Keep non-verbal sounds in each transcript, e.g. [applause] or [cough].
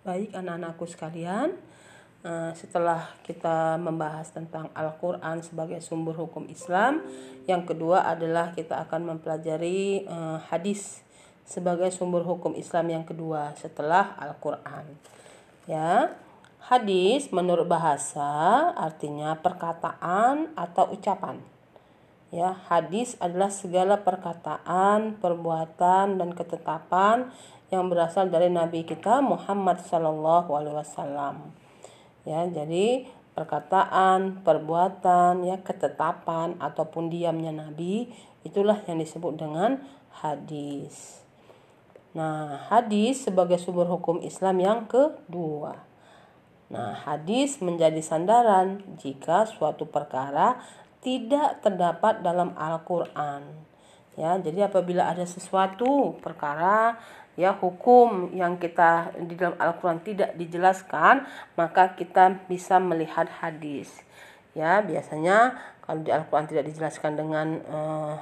Baik anak-anakku sekalian, eh, setelah kita membahas tentang Al-Quran sebagai sumber hukum Islam, yang kedua adalah kita akan mempelajari eh, hadis sebagai sumber hukum Islam yang kedua setelah Al-Quran. Ya, hadis menurut bahasa artinya perkataan atau ucapan. Ya, hadis adalah segala perkataan, perbuatan dan ketetapan yang berasal dari Nabi kita Muhammad Sallallahu Alaihi Wasallam. Ya, jadi perkataan, perbuatan, ya ketetapan ataupun diamnya Nabi itulah yang disebut dengan hadis. Nah, hadis sebagai sumber hukum Islam yang kedua. Nah, hadis menjadi sandaran jika suatu perkara tidak terdapat dalam Al-Qur'an. Ya, jadi apabila ada sesuatu perkara ya hukum yang kita di dalam Al-Qur'an tidak dijelaskan, maka kita bisa melihat hadis. Ya, biasanya kalau di Al-Qur'an tidak dijelaskan dengan uh,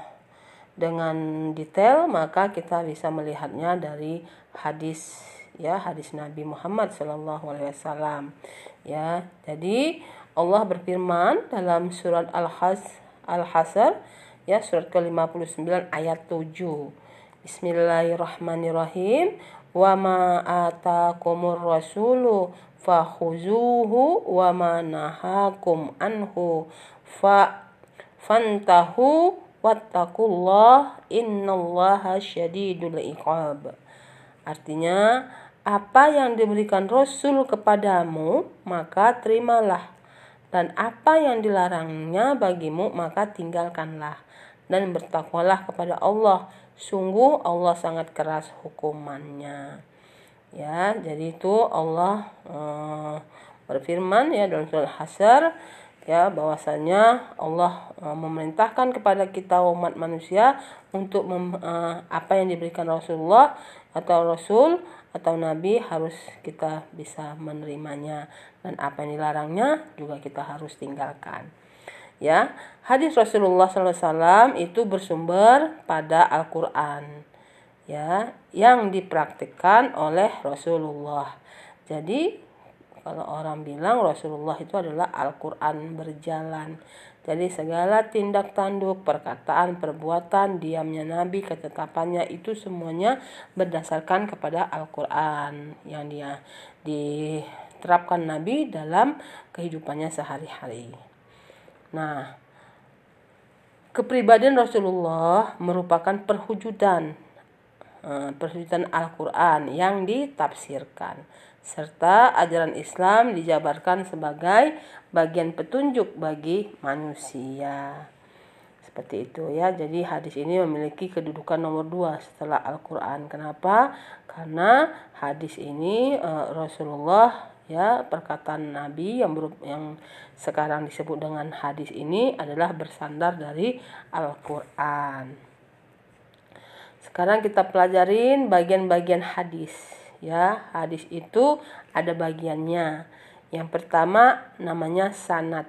dengan detail, maka kita bisa melihatnya dari hadis ya hadis Nabi Muhammad Alaihi Wasallam ya jadi Allah berfirman dalam surat Al-Has Al-Hasr ya surat ke-59 ayat 7. Bismillahirrahmanirrahim. Wa ma atakumur rasulu fakhuzuhu wa ma nahakum anhu fa fantahu wattaqullah innallaha syadidul iqab. Artinya apa yang diberikan Rasul kepadamu maka terimalah dan apa yang dilarangnya bagimu maka tinggalkanlah dan bertakwalah kepada Allah sungguh Allah sangat keras hukumannya ya jadi itu Allah uh, berfirman ya dalam surah Hasr ya bahwasanya Allah uh, memerintahkan kepada kita umat manusia untuk mem, uh, apa yang diberikan Rasulullah atau Rasul atau Nabi harus kita bisa menerimanya dan apa yang dilarangnya juga kita harus tinggalkan. Ya, hadis Rasulullah SAW itu bersumber pada Al-Quran, ya, yang dipraktikkan oleh Rasulullah. Jadi kalau orang bilang Rasulullah itu adalah Al-Quran berjalan. Jadi segala tindak tanduk, perkataan, perbuatan, diamnya Nabi, ketetapannya itu semuanya berdasarkan kepada Al-Quran yang dia diterapkan Nabi dalam kehidupannya sehari-hari. Nah, kepribadian Rasulullah merupakan perwujudan eh, perwujudan Al-Quran yang ditafsirkan serta ajaran Islam dijabarkan sebagai bagian petunjuk bagi manusia. Seperti itu ya. Jadi hadis ini memiliki kedudukan nomor dua setelah Al-Qur'an. Kenapa? Karena hadis ini uh, Rasulullah ya perkataan Nabi yang ber, yang sekarang disebut dengan hadis ini adalah bersandar dari Al-Qur'an. Sekarang kita pelajarin bagian-bagian hadis ya. Hadis itu ada bagiannya. Yang pertama namanya sanat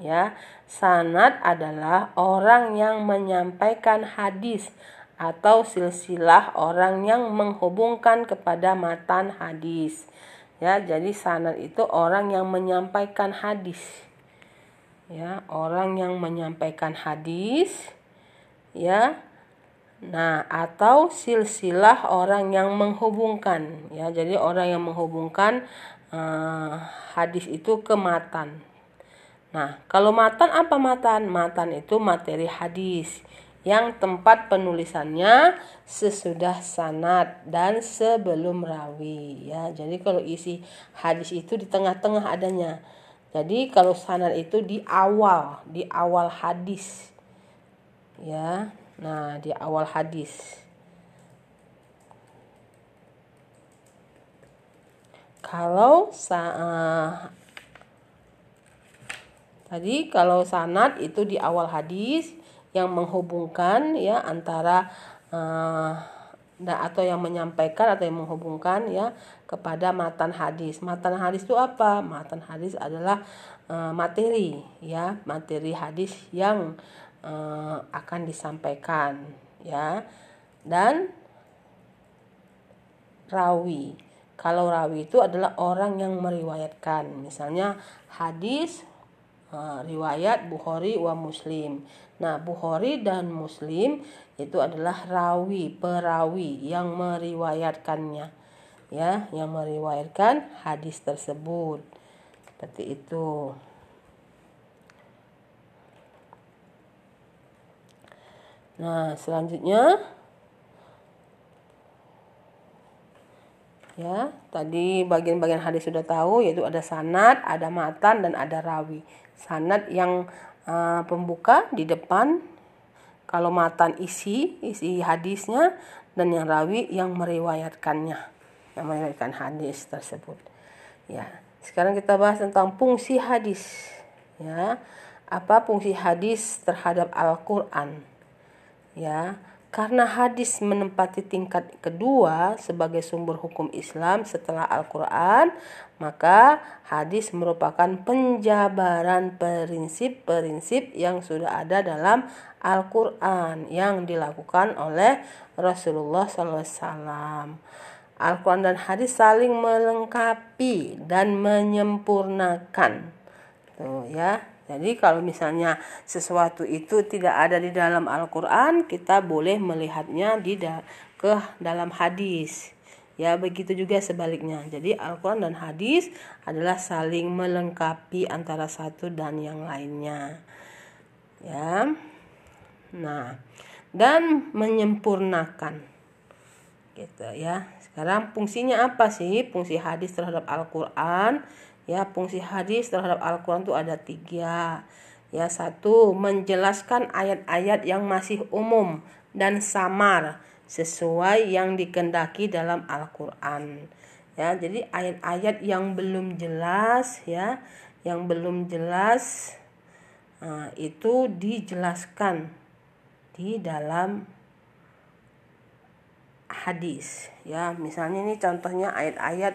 ya. Sanat adalah orang yang menyampaikan hadis atau silsilah orang yang menghubungkan kepada matan hadis ya jadi sanat itu orang yang menyampaikan hadis ya orang yang menyampaikan hadis ya Nah, atau silsilah orang yang menghubungkan ya. Jadi orang yang menghubungkan uh, hadis itu ke matan. Nah, kalau matan apa matan? Matan itu materi hadis yang tempat penulisannya sesudah sanat dan sebelum rawi ya. Jadi kalau isi hadis itu di tengah-tengah adanya. Jadi kalau sanat itu di awal, di awal hadis. Ya. Nah, di awal hadis. Kalau sa uh, tadi kalau sanad itu di awal hadis yang menghubungkan ya antara uh, atau yang menyampaikan atau yang menghubungkan ya kepada matan hadis. Matan hadis itu apa? Matan hadis adalah uh, materi ya, materi hadis yang uh, akan disampaikan ya dan rawi kalau rawi itu adalah orang yang meriwayatkan misalnya hadis uh, riwayat Bukhari wa Muslim nah Bukhari dan Muslim itu adalah rawi perawi yang meriwayatkannya ya yang meriwayatkan hadis tersebut seperti itu Nah, selanjutnya ya, tadi bagian-bagian hadis sudah tahu yaitu ada sanad, ada matan dan ada rawi. Sanad yang uh, pembuka di depan kalau matan isi, isi hadisnya dan yang rawi yang meriwayatkannya, yang meriwayatkan hadis tersebut. Ya. Sekarang kita bahas tentang fungsi hadis. Ya. Apa fungsi hadis terhadap Al-Qur'an? ya karena hadis menempati tingkat kedua sebagai sumber hukum Islam setelah Al-Quran, maka hadis merupakan penjabaran prinsip-prinsip yang sudah ada dalam Al-Quran yang dilakukan oleh Rasulullah SAW. Al-Quran dan hadis saling melengkapi dan menyempurnakan. Tuh ya, jadi kalau misalnya sesuatu itu tidak ada di dalam Al-Qur'an, kita boleh melihatnya di da ke dalam hadis. Ya, begitu juga sebaliknya. Jadi Al-Qur'an dan hadis adalah saling melengkapi antara satu dan yang lainnya. Ya. Nah, dan menyempurnakan. Gitu ya. Sekarang fungsinya apa sih? Fungsi hadis terhadap Al-Qur'an Ya, fungsi hadis terhadap Al-Quran itu ada tiga. Ya, satu, menjelaskan ayat-ayat yang masih umum dan samar sesuai yang dikendaki dalam Al-Quran. Ya, jadi ayat-ayat yang belum jelas, ya, yang belum jelas, nah, itu dijelaskan di dalam hadis. Ya, misalnya ini contohnya ayat-ayat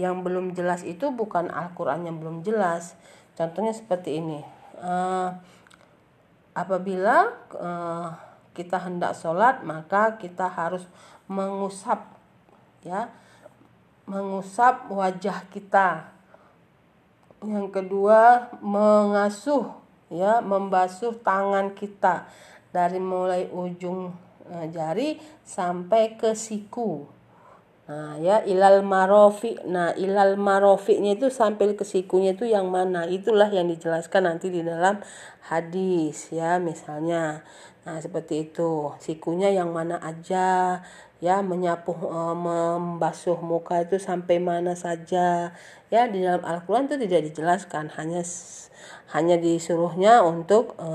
yang belum jelas itu bukan Al-Quran yang belum jelas. Contohnya seperti ini. Uh, apabila uh, kita hendak sholat, maka kita harus mengusap, ya, mengusap wajah kita. Yang kedua, mengasuh, ya, membasuh tangan kita dari mulai ujung uh, jari sampai ke siku Nah, ya ilal marofi. Nah, ilal marofinya itu sampai ke sikunya itu yang mana? Itulah yang dijelaskan nanti di dalam hadis ya, misalnya. Nah, seperti itu. Sikunya yang mana aja? Ya, menyapu e, membasuh muka itu sampai mana saja? Ya, di dalam Al-Qur'an itu tidak dijelaskan, hanya hanya disuruhnya untuk e,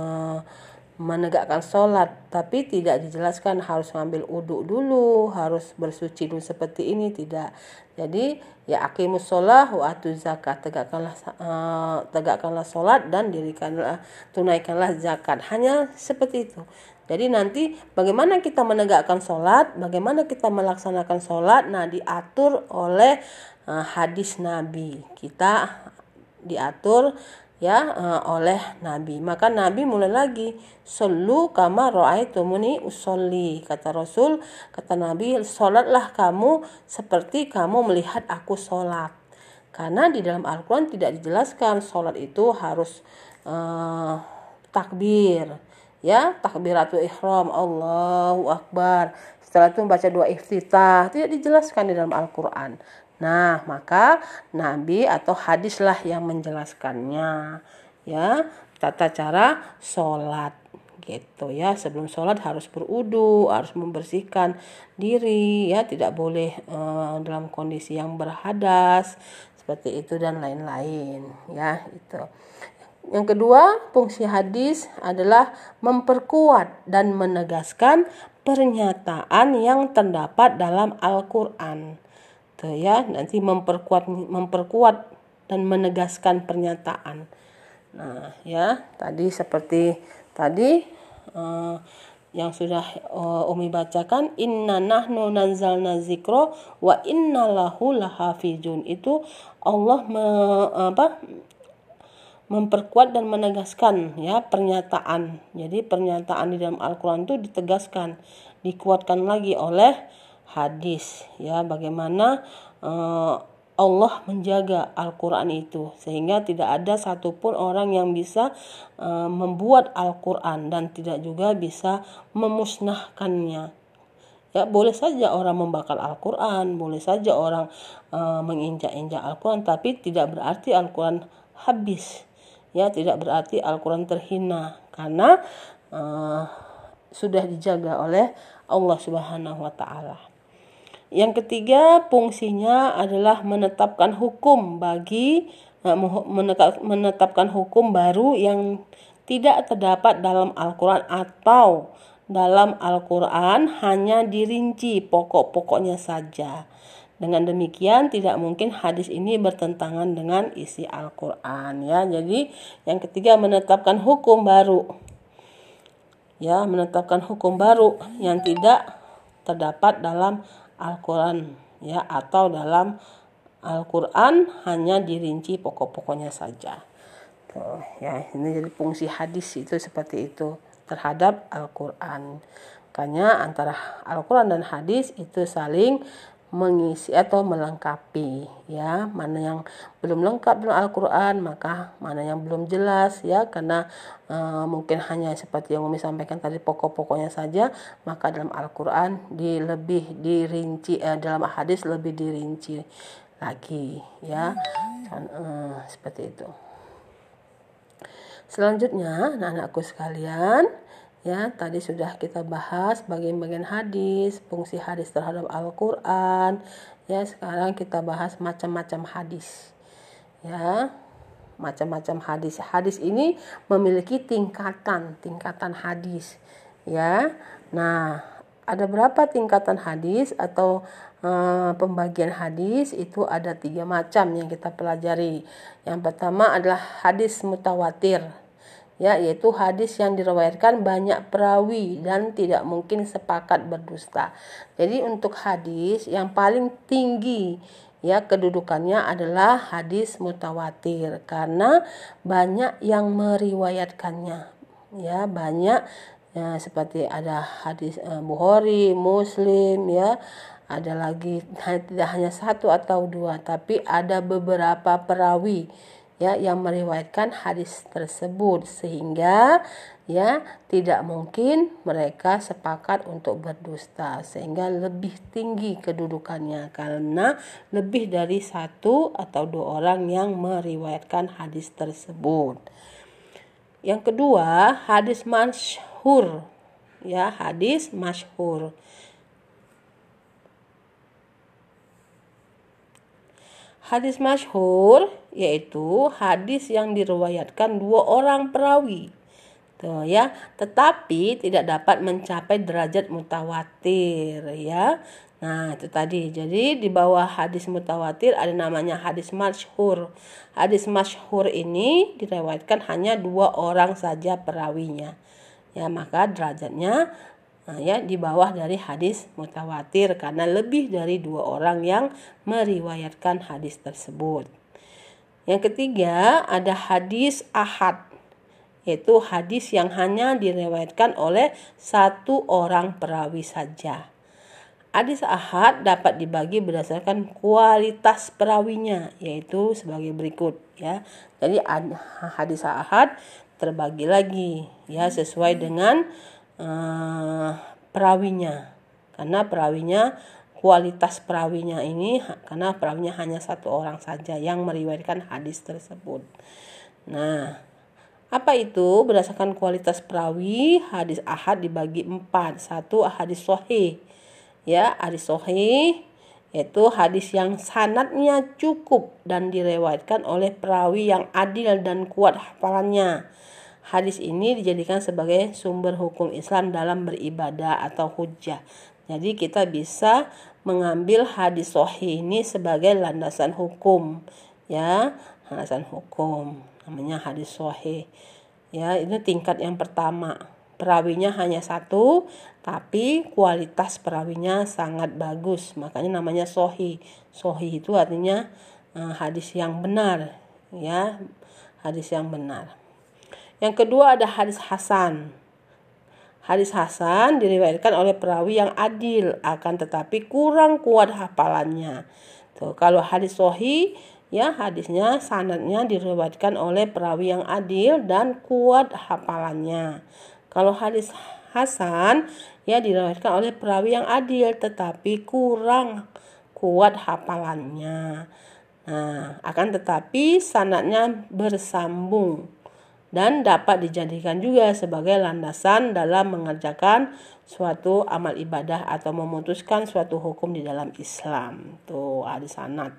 menegakkan sholat tapi tidak dijelaskan harus ngambil uduk dulu harus bersuci dulu seperti ini tidak. Jadi ya akimus sholat wa zakat. Tegakkanlah uh, tegakkanlah sholat dan dirikanlah tunaikanlah zakat. Hanya seperti itu. Jadi nanti bagaimana kita menegakkan sholat bagaimana kita melaksanakan sholat nah diatur oleh uh, hadis nabi. Kita diatur ya uh, oleh Nabi. Maka Nabi mulai lagi solu kama muni usolli kata Rasul kata Nabi solatlah kamu seperti kamu melihat aku solat. Karena di dalam Al-Quran tidak dijelaskan solat itu harus uh, takbir ya takbiratul ihram Allahu akbar setelah itu membaca dua iftitah tidak dijelaskan di dalam Al-Quran Nah, maka nabi atau hadislah yang menjelaskannya. Ya, tata cara sholat gitu ya. Sebelum sholat harus berudu, harus membersihkan diri ya, tidak boleh uh, dalam kondisi yang berhadas seperti itu dan lain-lain ya itu. Yang kedua, fungsi hadis adalah memperkuat dan menegaskan pernyataan yang terdapat dalam Al-Qur'an ya nanti memperkuat memperkuat dan menegaskan pernyataan nah ya tadi seperti tadi uh, yang sudah uh, Umi bacakan inna nahnu nanzalna zikro wa inna lahu lahafizun itu Allah me, apa memperkuat dan menegaskan ya pernyataan. Jadi pernyataan di dalam Al-Qur'an itu ditegaskan, dikuatkan lagi oleh hadis ya. Bagaimana uh, Allah menjaga Al-Quran itu sehingga tidak ada satupun orang yang bisa uh, membuat Al-Quran dan tidak juga bisa memusnahkannya. Ya boleh saja orang membakar Al-Quran boleh saja orang uh, menginjak-injak Al-Quran tapi tidak berarti Al-Quran habis. Ya tidak berarti Al-Quran terhina karena uh, sudah dijaga oleh Allah Subhanahu wa taala. Yang ketiga, fungsinya adalah menetapkan hukum bagi uh, menetapkan hukum baru yang tidak terdapat dalam Al-Qur'an atau dalam Al-Quran hanya dirinci pokok-pokoknya saja. Dengan demikian tidak mungkin hadis ini bertentangan dengan isi Al-Quran ya. Jadi yang ketiga menetapkan hukum baru. Ya, menetapkan hukum baru yang tidak terdapat dalam Al-Quran ya atau dalam Al-Quran hanya dirinci pokok-pokoknya saja. Tuh, ya, ini jadi fungsi hadis itu seperti itu terhadap Al-Quran. Makanya antara Al-Quran dan hadis itu saling mengisi atau melengkapi ya. Mana yang belum lengkap dengan Al-Quran maka mana yang belum jelas ya. Karena uh, mungkin hanya seperti yang Umi sampaikan tadi pokok-pokoknya saja maka dalam Al-Quran di lebih dirinci uh, dalam hadis lebih dirinci lagi ya. Uh, seperti itu. Selanjutnya, anak-anakku sekalian, ya tadi sudah kita bahas bagian-bagian hadis, fungsi hadis terhadap Al-Qur'an. Ya, sekarang kita bahas macam-macam hadis. Ya. Macam-macam hadis. Hadis ini memiliki tingkatan, tingkatan hadis. Ya. Nah, ada berapa tingkatan hadis atau uh, pembagian hadis itu ada tiga macam yang kita pelajari. Yang pertama adalah hadis mutawatir, ya yaitu hadis yang diriwayatkan banyak perawi dan tidak mungkin sepakat berdusta. Jadi untuk hadis yang paling tinggi ya kedudukannya adalah hadis mutawatir karena banyak yang meriwayatkannya. Ya, banyak ya seperti ada hadis uh, Bukhari, Muslim ya ada lagi tidak hanya satu atau dua tapi ada beberapa perawi ya yang meriwayatkan hadis tersebut sehingga ya tidak mungkin mereka sepakat untuk berdusta sehingga lebih tinggi kedudukannya karena lebih dari satu atau dua orang yang meriwayatkan hadis tersebut. Yang kedua, hadis masyhur. Ya, hadis masyhur. Hadis masyhur yaitu hadis yang diriwayatkan dua orang perawi. Tuh ya, tetapi tidak dapat mencapai derajat mutawatir ya. Nah, itu tadi. Jadi di bawah hadis mutawatir ada namanya hadis masyhur. Hadis masyhur ini diriwayatkan hanya dua orang saja perawinya. Ya, maka derajatnya Nah, ya di bawah dari hadis mutawatir karena lebih dari dua orang yang meriwayatkan hadis tersebut. Yang ketiga ada hadis ahad yaitu hadis yang hanya diriwayatkan oleh satu orang perawi saja. Hadis ahad dapat dibagi berdasarkan kualitas perawinya yaitu sebagai berikut ya. Jadi hadis ahad terbagi lagi ya sesuai dengan uh, perawinya karena perawinya kualitas perawinya ini karena perawinya hanya satu orang saja yang meriwayatkan hadis tersebut. Nah, apa itu berdasarkan kualitas perawi hadis ahad dibagi empat satu hadis sohih ya hadis sohih yaitu hadis yang sanatnya cukup dan direwayatkan oleh perawi yang adil dan kuat hafalannya Hadis ini dijadikan sebagai sumber hukum Islam dalam beribadah atau hujah. Jadi kita bisa mengambil hadis sahih ini sebagai landasan hukum, ya, landasan hukum. Namanya hadis sahih. Ya, ini tingkat yang pertama. Perawinya hanya satu, tapi kualitas perawinya sangat bagus. Makanya namanya sohi. Sohi itu artinya uh, hadis yang benar, ya, hadis yang benar. Yang kedua ada hadis Hasan. Hadis Hasan diriwayatkan oleh perawi yang adil akan tetapi kurang kuat hafalannya. Tuh, kalau hadis sahih ya hadisnya sanadnya diriwayatkan oleh perawi yang adil dan kuat hafalannya. Kalau hadis hasan ya diriwayatkan oleh perawi yang adil tetapi kurang kuat hafalannya. Nah, akan tetapi sanatnya bersambung dan dapat dijadikan juga sebagai landasan dalam mengerjakan suatu amal ibadah atau memutuskan suatu hukum di dalam Islam. Tuh ada sanat.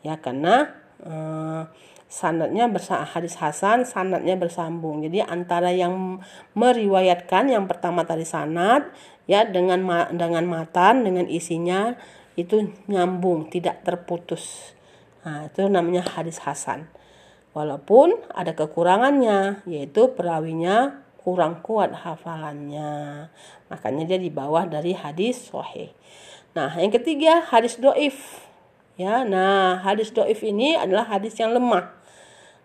Ya karena eh, sanatnya bersama hadis Hasan sanatnya bersambung. Jadi antara yang meriwayatkan yang pertama tadi sanat ya dengan dengan matan dengan isinya itu nyambung, tidak terputus. Nah, itu namanya hadis Hasan. Walaupun ada kekurangannya, yaitu perawinya kurang kuat hafalannya. Makanya dia di bawah dari hadis sahih. Nah, yang ketiga hadis doif. Ya, nah hadis doif ini adalah hadis yang lemah.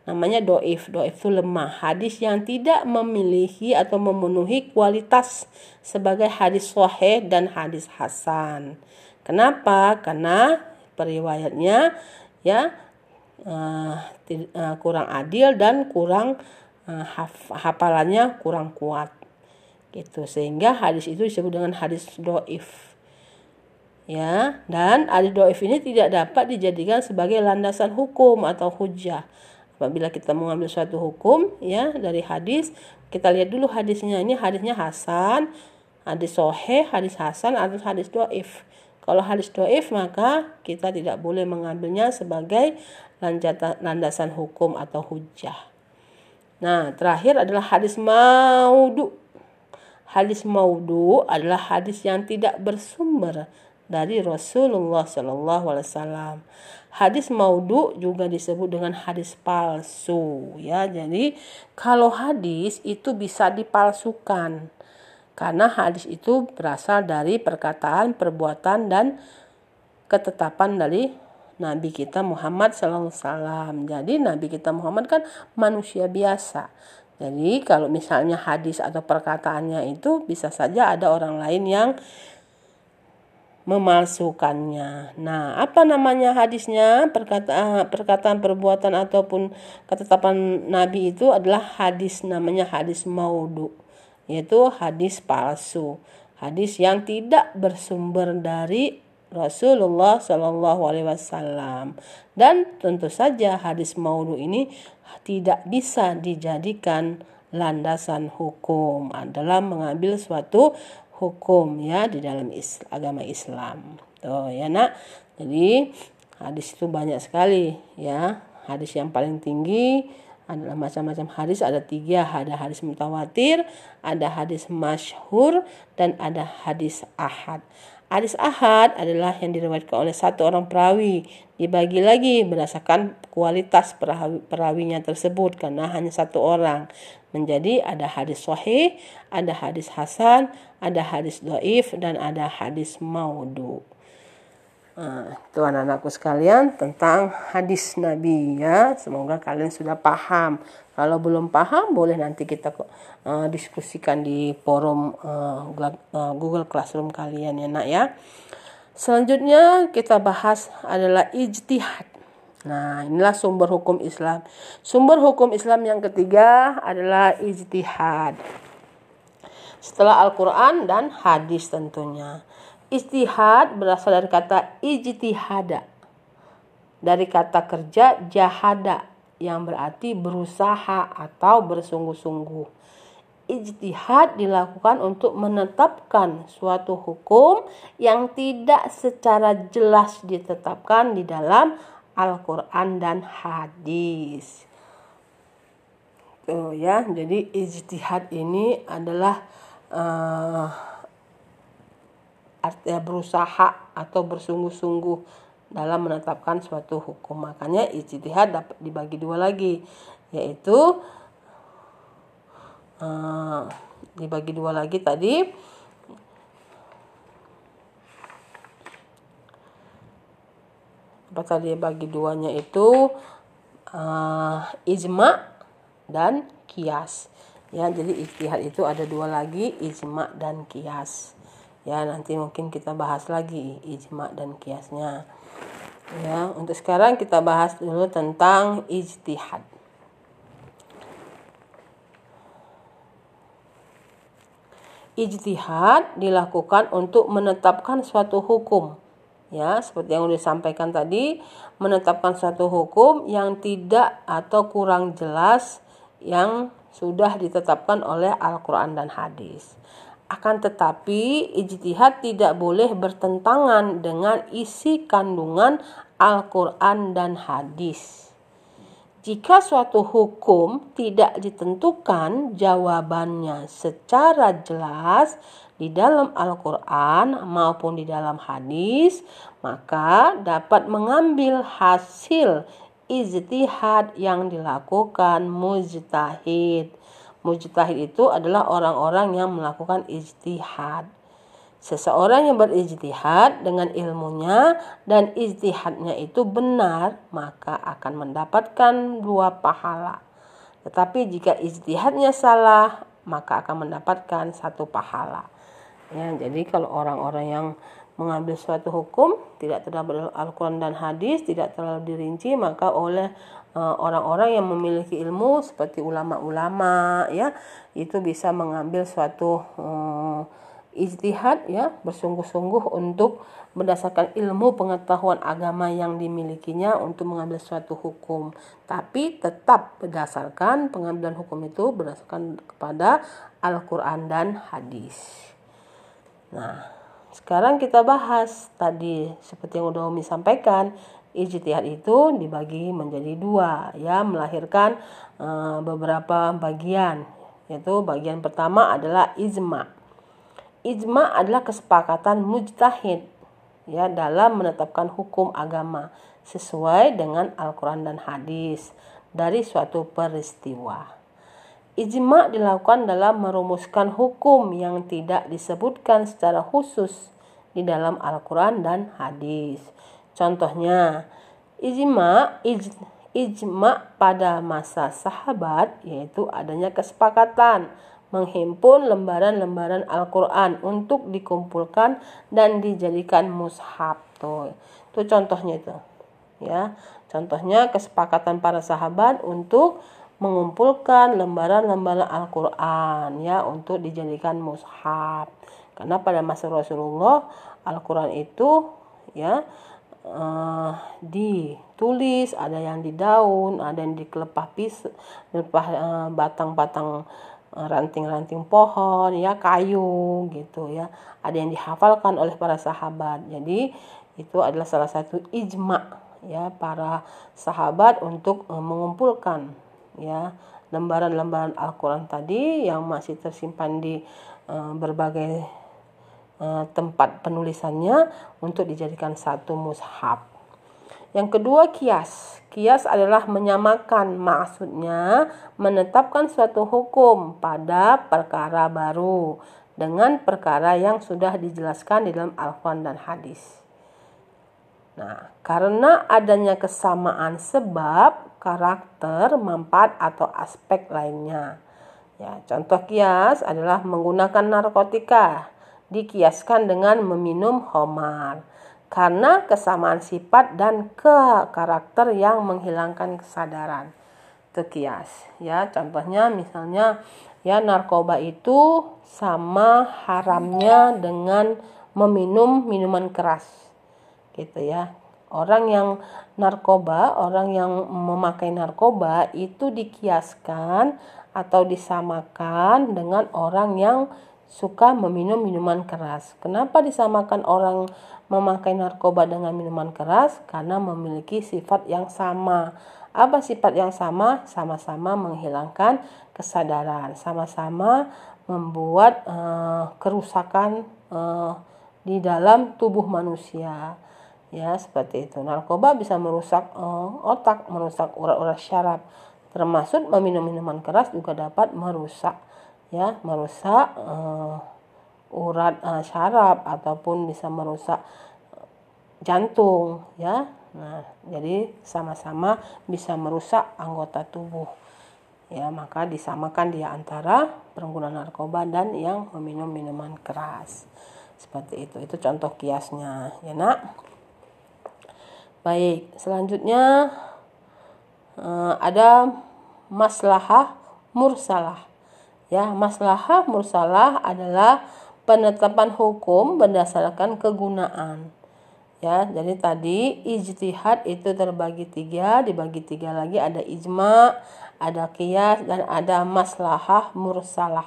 Namanya doif. Doif itu lemah. Hadis yang tidak memiliki atau memenuhi kualitas sebagai hadis sahih dan hadis hasan. Kenapa? Karena periwayatnya ya uh, kurang adil dan kurang uh, haf hafalannya kurang kuat gitu. Sehingga hadis itu disebut dengan hadis doif ya. Dan hadis doif ini tidak dapat dijadikan sebagai landasan hukum atau hujah apabila kita mengambil suatu hukum ya dari hadis kita lihat dulu hadisnya. Ini hadisnya hasan hadis sohe hadis hasan atau hadis doif. Kalau hadis doif maka kita tidak boleh mengambilnya sebagai landasan hukum atau hujah. Nah, terakhir adalah hadis maudu. Hadis maudu adalah hadis yang tidak bersumber dari Rasulullah Wasallam. Hadis maudu juga disebut dengan hadis palsu ya. Jadi kalau hadis itu bisa dipalsukan karena hadis itu berasal dari perkataan, perbuatan dan ketetapan dari Nabi kita Muhammad SAW. Jadi Nabi kita Muhammad kan manusia biasa. Jadi kalau misalnya hadis atau perkataannya itu bisa saja ada orang lain yang memalsukannya. Nah, apa namanya hadisnya? Perkataan perkataan perbuatan ataupun ketetapan Nabi itu adalah hadis namanya hadis maudhu yaitu hadis palsu, hadis yang tidak bersumber dari Rasulullah Shallallahu Alaihi Wasallam dan tentu saja hadis maudhu ini tidak bisa dijadikan landasan hukum dalam mengambil suatu hukum ya di dalam Islam, agama Islam. Tuh ya nak. Jadi hadis itu banyak sekali ya. Hadis yang paling tinggi adalah macam-macam hadis ada tiga ada hadis mutawatir ada hadis masyhur dan ada hadis ahad hadis ahad adalah yang diriwayatkan oleh satu orang perawi. Dibagi lagi berdasarkan kualitas perawi, perawinya tersebut karena hanya satu orang. Menjadi ada hadis sahih ada hadis hasan ada hadis doif dan ada hadis maudhu Nah, itu anak-anakku sekalian tentang hadis Nabi ya. Semoga kalian sudah paham. Kalau belum paham boleh nanti kita uh, diskusikan di forum uh, Google Classroom kalian ya nak ya. Selanjutnya kita bahas adalah ijtihad. Nah, inilah sumber hukum Islam. Sumber hukum Islam yang ketiga adalah ijtihad. Setelah Al-Quran dan hadis tentunya. Istihad berasal dari kata ijtihada. Dari kata kerja jahada yang berarti berusaha atau bersungguh-sungguh. Ijtihad dilakukan untuk menetapkan suatu hukum yang tidak secara jelas ditetapkan di dalam Al-Quran dan hadis. Tuh ya, jadi ijtihad ini adalah uh, artinya berusaha atau bersungguh-sungguh dalam menetapkan suatu hukum. Makanya ijtihad dapat dibagi dua lagi, yaitu uh, dibagi dua lagi tadi apa tadi bagi duanya itu uh, ijma dan kias ya jadi ijtihad itu ada dua lagi ijma dan kias ya nanti mungkin kita bahas lagi ijma dan kiasnya Ya, untuk sekarang kita bahas dulu tentang ijtihad. Ijtihad dilakukan untuk menetapkan suatu hukum. Ya, seperti yang sudah disampaikan tadi, menetapkan suatu hukum yang tidak atau kurang jelas yang sudah ditetapkan oleh Al-Quran dan hadis. Akan tetapi, ijtihad tidak boleh bertentangan dengan isi kandungan Al-Quran dan hadis. Jika suatu hukum tidak ditentukan jawabannya secara jelas di dalam Al-Quran maupun di dalam hadis, maka dapat mengambil hasil ijtihad yang dilakukan mujtahid. Mujtahid itu adalah orang-orang yang melakukan ijtihad. Seseorang yang berijtihad dengan ilmunya dan ijtihadnya itu benar, maka akan mendapatkan dua pahala. Tetapi jika ijtihadnya salah, maka akan mendapatkan satu pahala. Ya, jadi kalau orang-orang yang mengambil suatu hukum tidak terdapat Al-Quran dan hadis tidak terlalu dirinci maka oleh eh, orang-orang yang memiliki ilmu seperti ulama-ulama ya itu bisa mengambil suatu uh, ijtihad ya bersungguh-sungguh untuk berdasarkan ilmu pengetahuan agama yang dimilikinya untuk mengambil suatu hukum tapi tetap berdasarkan pengambilan hukum itu berdasarkan kepada Al-Qur'an dan hadis. Nah, sekarang kita bahas tadi seperti yang udah Umi sampaikan ijtihad itu dibagi menjadi dua ya melahirkan uh, beberapa bagian yaitu bagian pertama adalah ijma Ijma adalah kesepakatan mujtahid ya dalam menetapkan hukum agama sesuai dengan Al-Qur'an dan hadis dari suatu peristiwa. Ijma dilakukan dalam merumuskan hukum yang tidak disebutkan secara khusus di dalam Al-Quran dan hadis. Contohnya, ijma, ij, ijma pada masa sahabat yaitu adanya kesepakatan menghimpun lembaran-lembaran Al-Quran untuk dikumpulkan dan dijadikan mushaf. Tuh, itu contohnya itu. Ya, contohnya kesepakatan para sahabat untuk mengumpulkan lembaran-lembaran Al-Quran ya untuk dijadikan mushaf. Karena pada masa Rasulullah Al-Quran itu ya uh, ditulis, ada yang di daun, ada yang di kelepah pis, kelepah uh, batang-batang Eh, ranting-ranting pohon ya kayu gitu ya. Ada yang dihafalkan oleh para sahabat. Jadi itu adalah salah satu ijma ya para sahabat untuk uh, mengumpulkan ya lembaran-lembaran Al-Qur'an tadi yang masih tersimpan di uh, berbagai uh, tempat penulisannya untuk dijadikan satu mushaf yang kedua kias. Kias adalah menyamakan, maksudnya menetapkan suatu hukum pada perkara baru dengan perkara yang sudah dijelaskan di dalam Al-Quran dan hadis. Nah, karena adanya kesamaan sebab, karakter, manfaat atau aspek lainnya. Ya, contoh kias adalah menggunakan narkotika dikiaskan dengan meminum homar karena kesamaan sifat dan ke karakter yang menghilangkan kesadaran. Itu kias ya. Contohnya misalnya ya narkoba itu sama haramnya dengan meminum minuman keras. Gitu ya. Orang yang narkoba, orang yang memakai narkoba itu dikiaskan atau disamakan dengan orang yang suka meminum minuman keras. Kenapa disamakan orang memakai narkoba dengan minuman keras karena memiliki sifat yang sama. Apa sifat yang sama? Sama-sama menghilangkan kesadaran, sama-sama membuat uh, kerusakan uh, di dalam tubuh manusia. Ya, seperti itu. Narkoba bisa merusak uh, otak, merusak urat-urat syaraf. Termasuk meminum minuman keras juga dapat merusak ya, merusak uh, urat uh, syaraf ataupun bisa merusak eh, jantung ya. Nah, jadi sama-sama bisa merusak anggota tubuh. Ya, maka disamakan dia antara pengguna narkoba dan yang meminum minuman keras. Seperti itu. Itu contoh kiasnya, ya, Nak. Baik, selanjutnya uh, ada maslahah mursalah. Ya, maslahah mursalah adalah penetapan hukum berdasarkan kegunaan. Ya, jadi tadi ijtihad itu terbagi tiga, dibagi tiga lagi ada ijma, ada kias dan ada maslahah mursalah.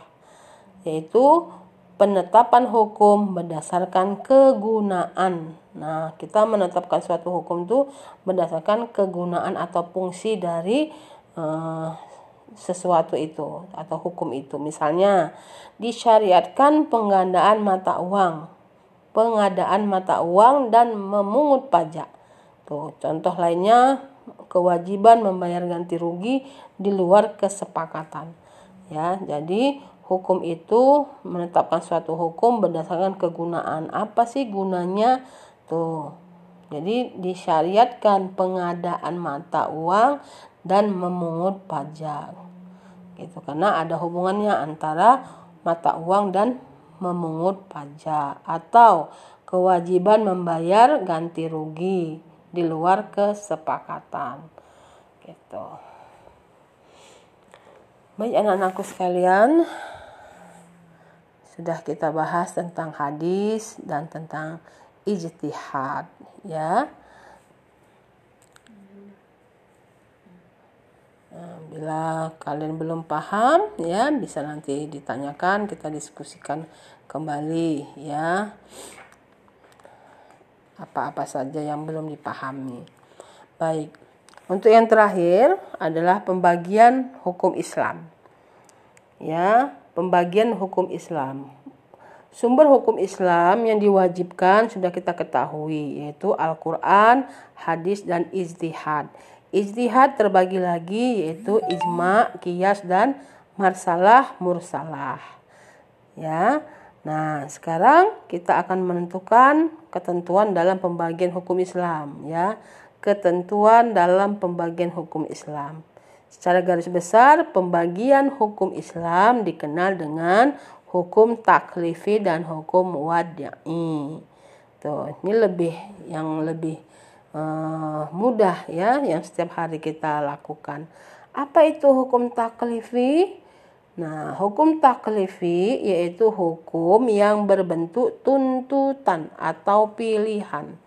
Yaitu penetapan hukum berdasarkan kegunaan. Nah, kita menetapkan suatu hukum itu berdasarkan kegunaan atau fungsi dari uh, sesuatu itu atau hukum itu. Misalnya, disyariatkan penggandaan mata uang, pengadaan mata uang dan memungut pajak. Tuh, contoh lainnya kewajiban membayar ganti rugi di luar kesepakatan. Ya, jadi hukum itu menetapkan suatu hukum berdasarkan kegunaan. Apa sih gunanya? Tuh. Jadi disyariatkan pengadaan mata uang dan memungut pajak. Gitu karena ada hubungannya antara mata uang dan memungut pajak atau kewajiban membayar ganti rugi di luar kesepakatan. Gitu. Baik anak-anakku sekalian, sudah kita bahas tentang hadis dan tentang ijtihad ya. Bila kalian belum paham ya bisa nanti ditanyakan kita diskusikan kembali ya apa-apa saja yang belum dipahami. Baik. Untuk yang terakhir adalah pembagian hukum Islam. Ya, pembagian hukum Islam. Sumber hukum Islam yang diwajibkan sudah kita ketahui yaitu Al-Qur'an, hadis dan ijtihad. Ijtihad terbagi lagi yaitu ijma, kias dan marsalah mursalah. Ya. Nah, sekarang kita akan menentukan ketentuan dalam pembagian hukum Islam ya. Ketentuan dalam pembagian hukum Islam. Secara garis besar, pembagian hukum Islam dikenal dengan hukum taklifi dan hukum wadi'i. Tuh, ini lebih yang lebih uh, mudah ya yang setiap hari kita lakukan. Apa itu hukum taklifi? Nah, hukum taklifi yaitu hukum yang berbentuk tuntutan atau pilihan.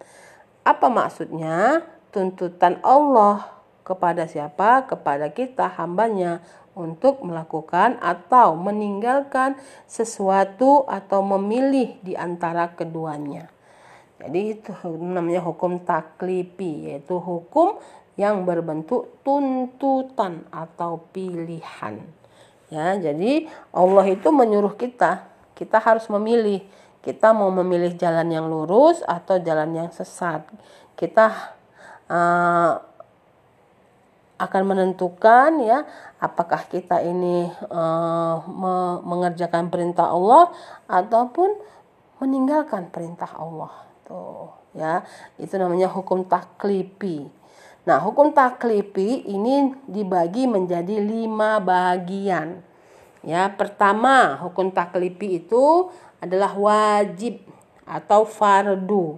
Apa maksudnya? Tuntutan Allah kepada siapa? Kepada kita hambanya untuk melakukan atau meninggalkan sesuatu atau memilih di antara keduanya. Jadi itu namanya hukum taklipi yaitu hukum yang berbentuk tuntutan atau pilihan. Ya, jadi Allah itu menyuruh kita, kita harus memilih. Kita mau memilih jalan yang lurus atau jalan yang sesat. Kita uh, akan menentukan ya apakah kita ini uh, me mengerjakan perintah Allah ataupun meninggalkan perintah Allah tuh ya. Itu namanya hukum taklipi. Nah hukum taklipi ini dibagi menjadi lima bagian ya pertama hukum taklipi itu adalah wajib atau fardu.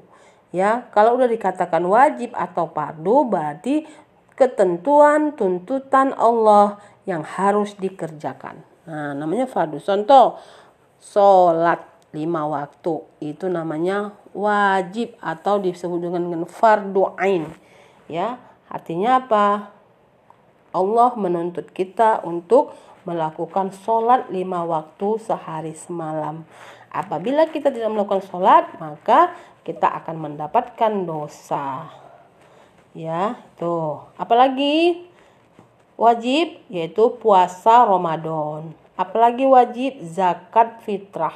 Ya kalau udah dikatakan wajib atau fardu berarti ketentuan tuntutan Allah yang harus dikerjakan. Nah, namanya fardu. Contoh, sholat lima waktu. Itu namanya wajib atau disebut dengan fardu ain. Ya, artinya apa? Allah menuntut kita untuk melakukan sholat lima waktu sehari semalam. Apabila kita tidak melakukan sholat, maka kita akan mendapatkan dosa ya tuh apalagi wajib yaitu puasa Ramadan apalagi wajib zakat fitrah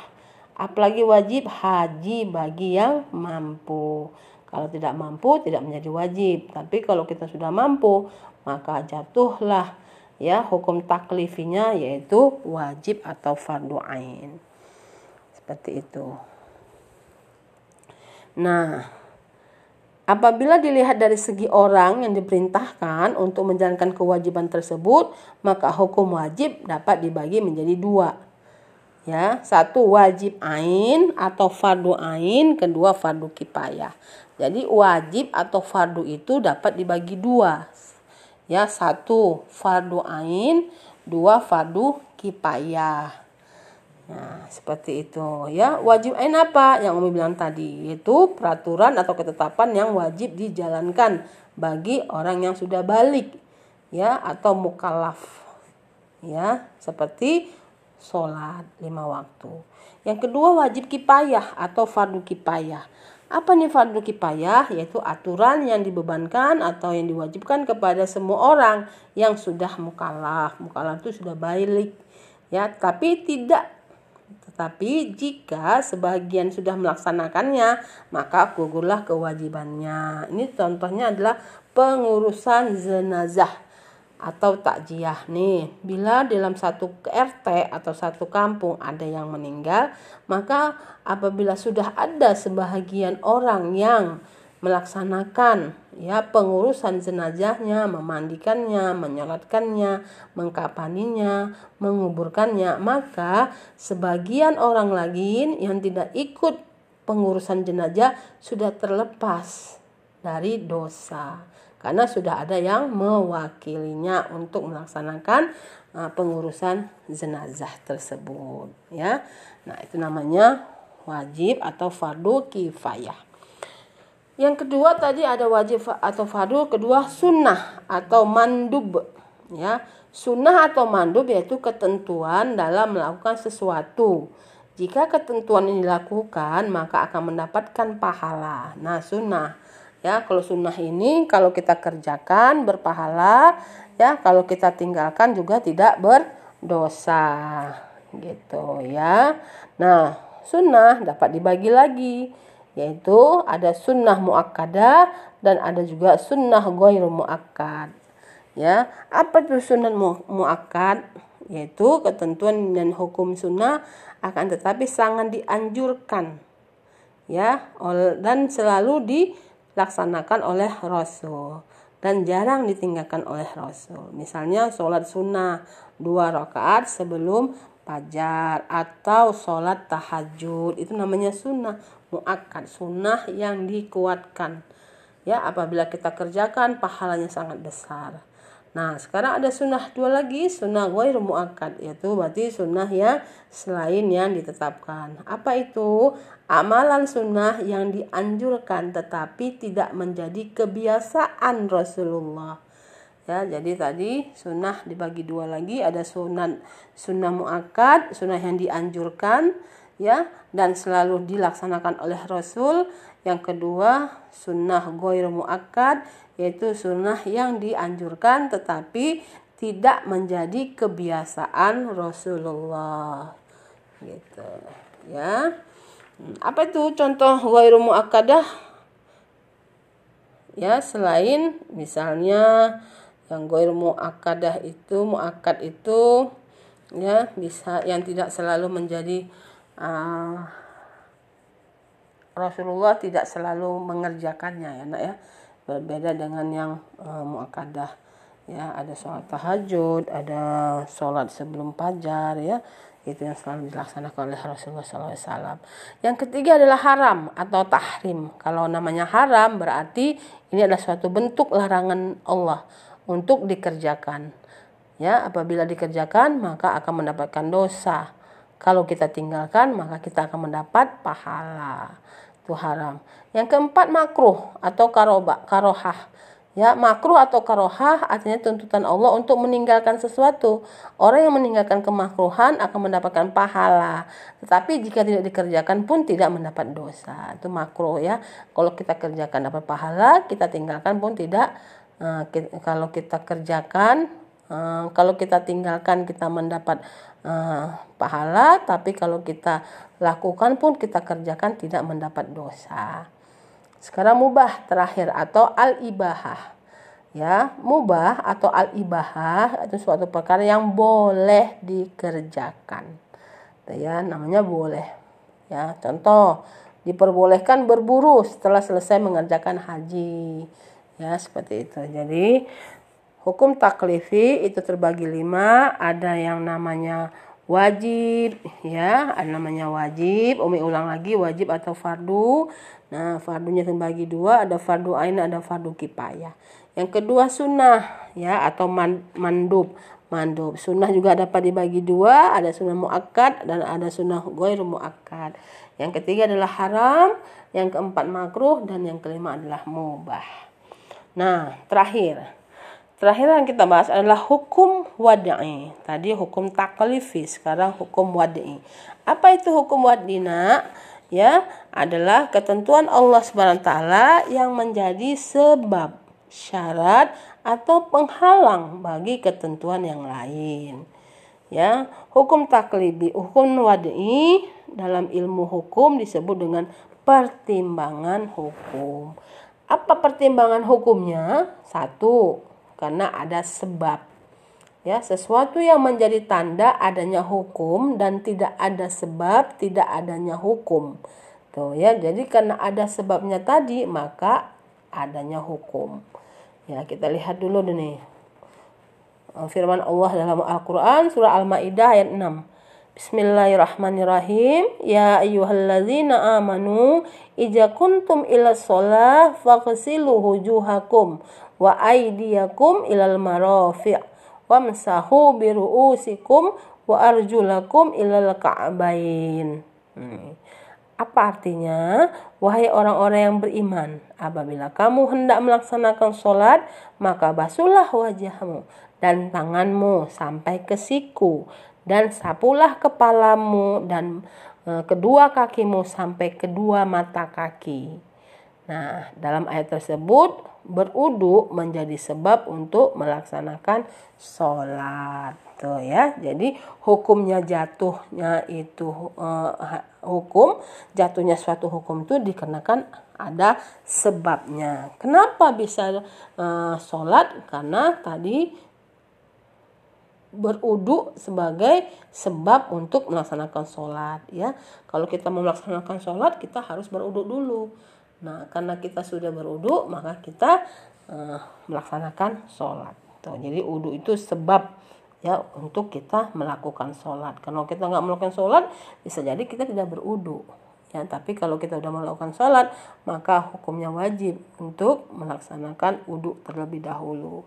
apalagi wajib haji bagi yang mampu. Kalau tidak mampu tidak menjadi wajib. Tapi kalau kita sudah mampu maka jatuhlah ya hukum taklifinya yaitu wajib atau fardu ain. Seperti itu. Nah Apabila dilihat dari segi orang yang diperintahkan untuk menjalankan kewajiban tersebut, maka hukum wajib dapat dibagi menjadi dua. Ya, satu wajib ain atau fardu ain, kedua fardu kipayah. Jadi wajib atau fardu itu dapat dibagi dua. Ya, satu fardu ain, dua fardu kipayah. Nah, seperti itu ya. Wajib ain apa? Yang Umi bilang tadi, yaitu peraturan atau ketetapan yang wajib dijalankan bagi orang yang sudah balik ya atau mukallaf. Ya, seperti sholat lima waktu. Yang kedua wajib kipayah atau fardu kipayah. Apa nih fardu kipayah? Yaitu aturan yang dibebankan atau yang diwajibkan kepada semua orang yang sudah mukallaf. Mukallaf itu sudah balik. Ya, tapi tidak tetapi jika sebagian sudah melaksanakannya, maka gugurlah kewajibannya. Ini contohnya adalah pengurusan jenazah atau takjiah nih. Bila dalam satu RT atau satu kampung ada yang meninggal, maka apabila sudah ada sebahagian orang yang melaksanakan ya pengurusan jenazahnya, memandikannya, menyolatkannya, mengkapaninya, menguburkannya, maka sebagian orang lagi yang tidak ikut pengurusan jenazah sudah terlepas dari dosa karena sudah ada yang mewakilinya untuk melaksanakan uh, pengurusan jenazah tersebut ya. Nah, itu namanya wajib atau fardu kifayah. Yang kedua tadi ada wajib atau fardu, kedua sunnah atau mandub ya. Sunnah atau mandub yaitu ketentuan dalam melakukan sesuatu. Jika ketentuan ini dilakukan, maka akan mendapatkan pahala. Nah, sunnah Ya, kalau sunnah ini kalau kita kerjakan berpahala, ya kalau kita tinggalkan juga tidak berdosa. Gitu ya. Nah, sunnah dapat dibagi lagi yaitu ada sunnah muakkadah dan ada juga sunnah ghairu muakkad. Ya, apa itu sunnah mu muakkad? Yaitu ketentuan dan hukum sunnah akan tetapi sangat dianjurkan ya dan selalu di dilaksanakan oleh Rasul dan jarang ditinggalkan oleh Rasul. Misalnya sholat sunnah dua rakaat sebelum fajar atau sholat tahajud. Itu namanya sunnah muakkad sunnah yang dikuatkan. Ya apabila kita kerjakan pahalanya sangat besar Nah, sekarang ada sunnah dua lagi, sunnah ghairu muakkad, yaitu berarti sunnah yang selain yang ditetapkan. Apa itu? Amalan sunnah yang dianjurkan tetapi tidak menjadi kebiasaan Rasulullah. Ya, jadi tadi sunnah dibagi dua lagi, ada sunnah sunnah muakkad, sunnah yang dianjurkan, ya, dan selalu dilaksanakan oleh Rasul. Yang kedua, sunnah ghairu muakkad yaitu sunnah yang dianjurkan tetapi tidak menjadi kebiasaan Rasulullah. Gitu ya. Apa itu contoh ghairu muakkadah? Ya selain misalnya yang ghairu muakkadah itu muakkad itu ya bisa yang tidak selalu menjadi uh, Rasulullah tidak selalu mengerjakannya ya nak ya berbeda dengan yang uh, muakkadah ya ada sholat tahajud ada sholat sebelum fajar ya itu yang selalu dilaksanakan oleh Rasulullah SAW. Yang ketiga adalah haram atau tahrim. Kalau namanya haram berarti ini adalah suatu bentuk larangan Allah untuk dikerjakan. Ya, apabila dikerjakan maka akan mendapatkan dosa. Kalau kita tinggalkan maka kita akan mendapat pahala itu haram. Yang keempat makruh atau karoba, karohah. Ya, makruh atau karohah artinya tuntutan Allah untuk meninggalkan sesuatu. Orang yang meninggalkan kemakruhan akan mendapatkan pahala. Tetapi jika tidak dikerjakan pun tidak mendapat dosa. Itu makruh ya. Kalau kita kerjakan dapat pahala, kita tinggalkan pun tidak. Uh, kalau kita kerjakan, uh, kalau kita tinggalkan kita mendapat uh, pahala. Tapi kalau kita lakukan pun kita kerjakan tidak mendapat dosa. Sekarang mubah terakhir atau al-ibahah. Ya, mubah atau al-ibahah itu suatu perkara yang boleh dikerjakan. Ya, namanya boleh. Ya, contoh diperbolehkan berburu setelah selesai mengerjakan haji. Ya, seperti itu. Jadi hukum taklifi itu terbagi lima. Ada yang namanya wajib ya ada namanya wajib. Umi ulang lagi wajib atau fardu. Nah fardunya terbagi dua ada fardu ain ada fardu kipayah. Yang kedua sunnah ya atau mandub. Mandub. Sunnah juga dapat dibagi dua ada sunnah muakkad dan ada sunnah goir muakkad. Yang ketiga adalah haram yang keempat makruh dan yang kelima adalah mubah. Nah terakhir Terakhir yang kita bahas adalah hukum wad'i. Tadi hukum taklifi, sekarang hukum wad'i. Apa itu hukum wad'i, nak? Ya, adalah ketentuan Allah Subhanahu taala yang menjadi sebab, syarat atau penghalang bagi ketentuan yang lain. Ya, hukum taklibi, hukum wad'i dalam ilmu hukum disebut dengan pertimbangan hukum. Apa pertimbangan hukumnya? Satu, karena ada sebab. Ya, sesuatu yang menjadi tanda adanya hukum dan tidak ada sebab tidak adanya hukum. Tuh ya, jadi karena ada sebabnya tadi maka adanya hukum. Ya, kita lihat dulu nih. Firman Allah dalam Al-Qur'an surah Al-Maidah ayat 6. Bismillahirrahmanirrahim. Ya ayyuhalladzina amanu idza kuntum ila shalah faghsilu wujuhakum wa aydiyakum ilal marafi' wamsahu biru'usikum wa arjulakum ilal ka'bain. Hmm. Apa artinya? Wahai orang-orang yang beriman, apabila kamu hendak melaksanakan sholat, maka basuhlah wajahmu dan tanganmu sampai ke siku, dan sapulah kepalamu dan e, kedua kakimu sampai kedua mata kaki. Nah, dalam ayat tersebut berudu menjadi sebab untuk melaksanakan sholat tuh ya. Jadi hukumnya jatuhnya itu uh, hukum jatuhnya suatu hukum itu dikenakan ada sebabnya. Kenapa bisa uh, sholat? Karena tadi berudu sebagai sebab untuk melaksanakan sholat ya. Kalau kita mau melaksanakan sholat kita harus berudu dulu Nah, karena kita sudah berwudu, maka kita uh, melaksanakan sholat. Tuh, jadi wudhu itu sebab ya untuk kita melakukan sholat. Kalau kita nggak melakukan sholat, bisa jadi kita tidak berwudu. Ya, tapi kalau kita sudah melakukan sholat, maka hukumnya wajib untuk melaksanakan wudhu terlebih dahulu.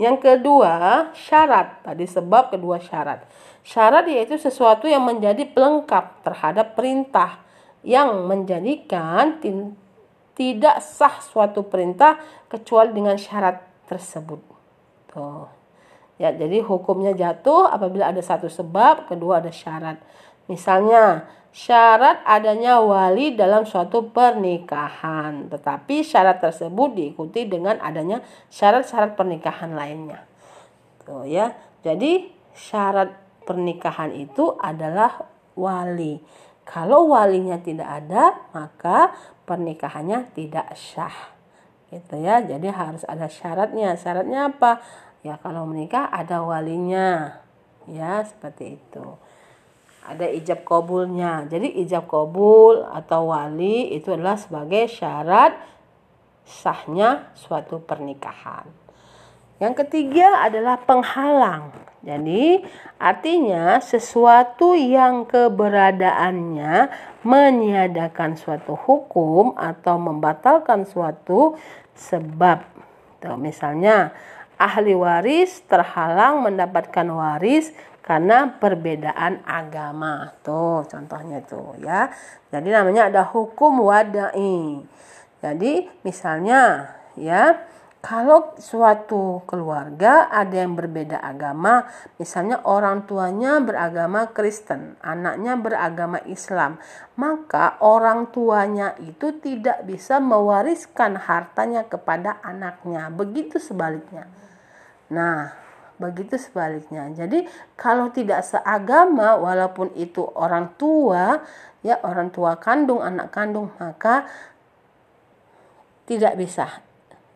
Yang kedua, syarat. Tadi sebab kedua syarat. Syarat yaitu sesuatu yang menjadi pelengkap terhadap perintah yang menjadikan tidak sah suatu perintah kecuali dengan syarat tersebut. Tuh. Ya, jadi hukumnya jatuh apabila ada satu sebab, kedua ada syarat. Misalnya, syarat adanya wali dalam suatu pernikahan, tetapi syarat tersebut diikuti dengan adanya syarat-syarat pernikahan lainnya. Tuh ya. Jadi, syarat pernikahan itu adalah wali. Kalau walinya tidak ada, maka pernikahannya tidak sah. Gitu ya. Jadi harus ada syaratnya. Syaratnya apa? Ya kalau menikah ada walinya. Ya, seperti itu. Ada ijab kabulnya. Jadi ijab kabul atau wali itu adalah sebagai syarat sahnya suatu pernikahan. Yang ketiga adalah penghalang. Jadi, artinya sesuatu yang keberadaannya meniadakan suatu hukum atau membatalkan suatu sebab. Tuh, misalnya, ahli waris terhalang mendapatkan waris karena perbedaan agama. Tuh, contohnya tuh ya. Jadi namanya ada hukum wadai. Jadi, misalnya ya, kalau suatu keluarga ada yang berbeda agama, misalnya orang tuanya beragama Kristen, anaknya beragama Islam, maka orang tuanya itu tidak bisa mewariskan hartanya kepada anaknya. Begitu sebaliknya. Nah, begitu sebaliknya. Jadi, kalau tidak seagama, walaupun itu orang tua, ya orang tua kandung, anak kandung, maka tidak bisa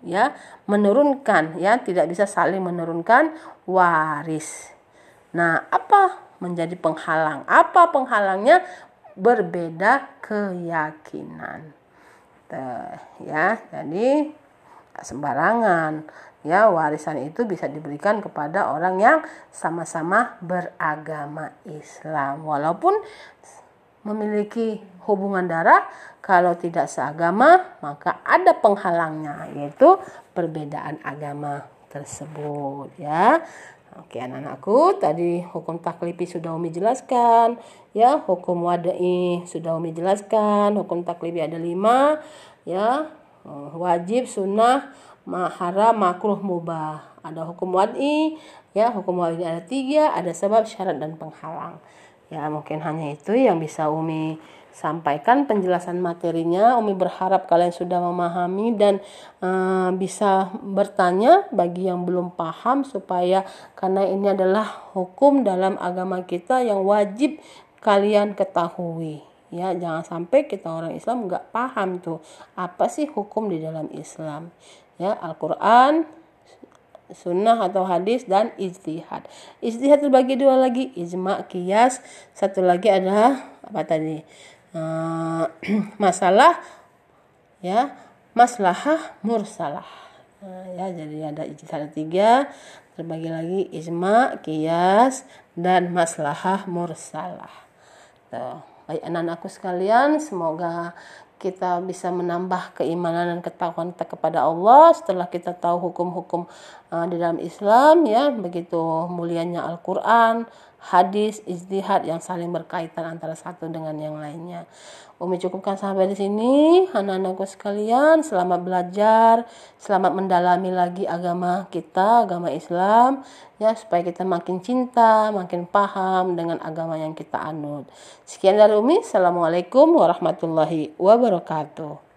ya menurunkan ya tidak bisa saling menurunkan waris. Nah, apa menjadi penghalang? Apa penghalangnya? Berbeda keyakinan. Tuh, ya, jadi sembarangan ya warisan itu bisa diberikan kepada orang yang sama-sama beragama Islam walaupun memiliki hubungan darah kalau tidak seagama maka ada penghalangnya yaitu perbedaan agama tersebut ya. Oke anak-anakku tadi hukum taklifi sudah Umi jelaskan ya. Hukum wadai sudah Umi jelaskan hukum taklifi ada lima ya. Wajib sunnah haram makruh mubah. Ada hukum wad'i ya. Hukum wad'i ada tiga ada sebab syarat dan penghalang. Ya mungkin hanya itu yang bisa Umi sampaikan penjelasan materinya. Umi berharap kalian sudah memahami dan uh, bisa bertanya bagi yang belum paham supaya karena ini adalah hukum dalam agama kita yang wajib kalian ketahui. Ya, jangan sampai kita orang Islam nggak paham tuh apa sih hukum di dalam Islam. Ya, Al-Qur'an, sunnah atau hadis dan ijtihad. Ijtihad terbagi dua lagi, ijma, kias. Satu lagi adalah apa tadi? Eh, [clears throat] masalah ya maslahah mursalah nah, ya jadi ada ijtihad tiga terbagi lagi ijma kias dan maslahah mursalah Tuh. baik anak-anakku sekalian semoga kita bisa menambah keimanan dan ketakwaan kita kepada Allah setelah kita tahu hukum-hukum uh, di dalam Islam ya begitu mulianya Al-Qur'an hadis ijtihad yang saling berkaitan antara satu dengan yang lainnya. Umi cukupkan sampai di sini, anak-anakku sekalian. Selamat belajar, selamat mendalami lagi agama kita, agama Islam, ya supaya kita makin cinta, makin paham dengan agama yang kita anut. Sekian dari Umi. Assalamualaikum warahmatullahi wabarakatuh.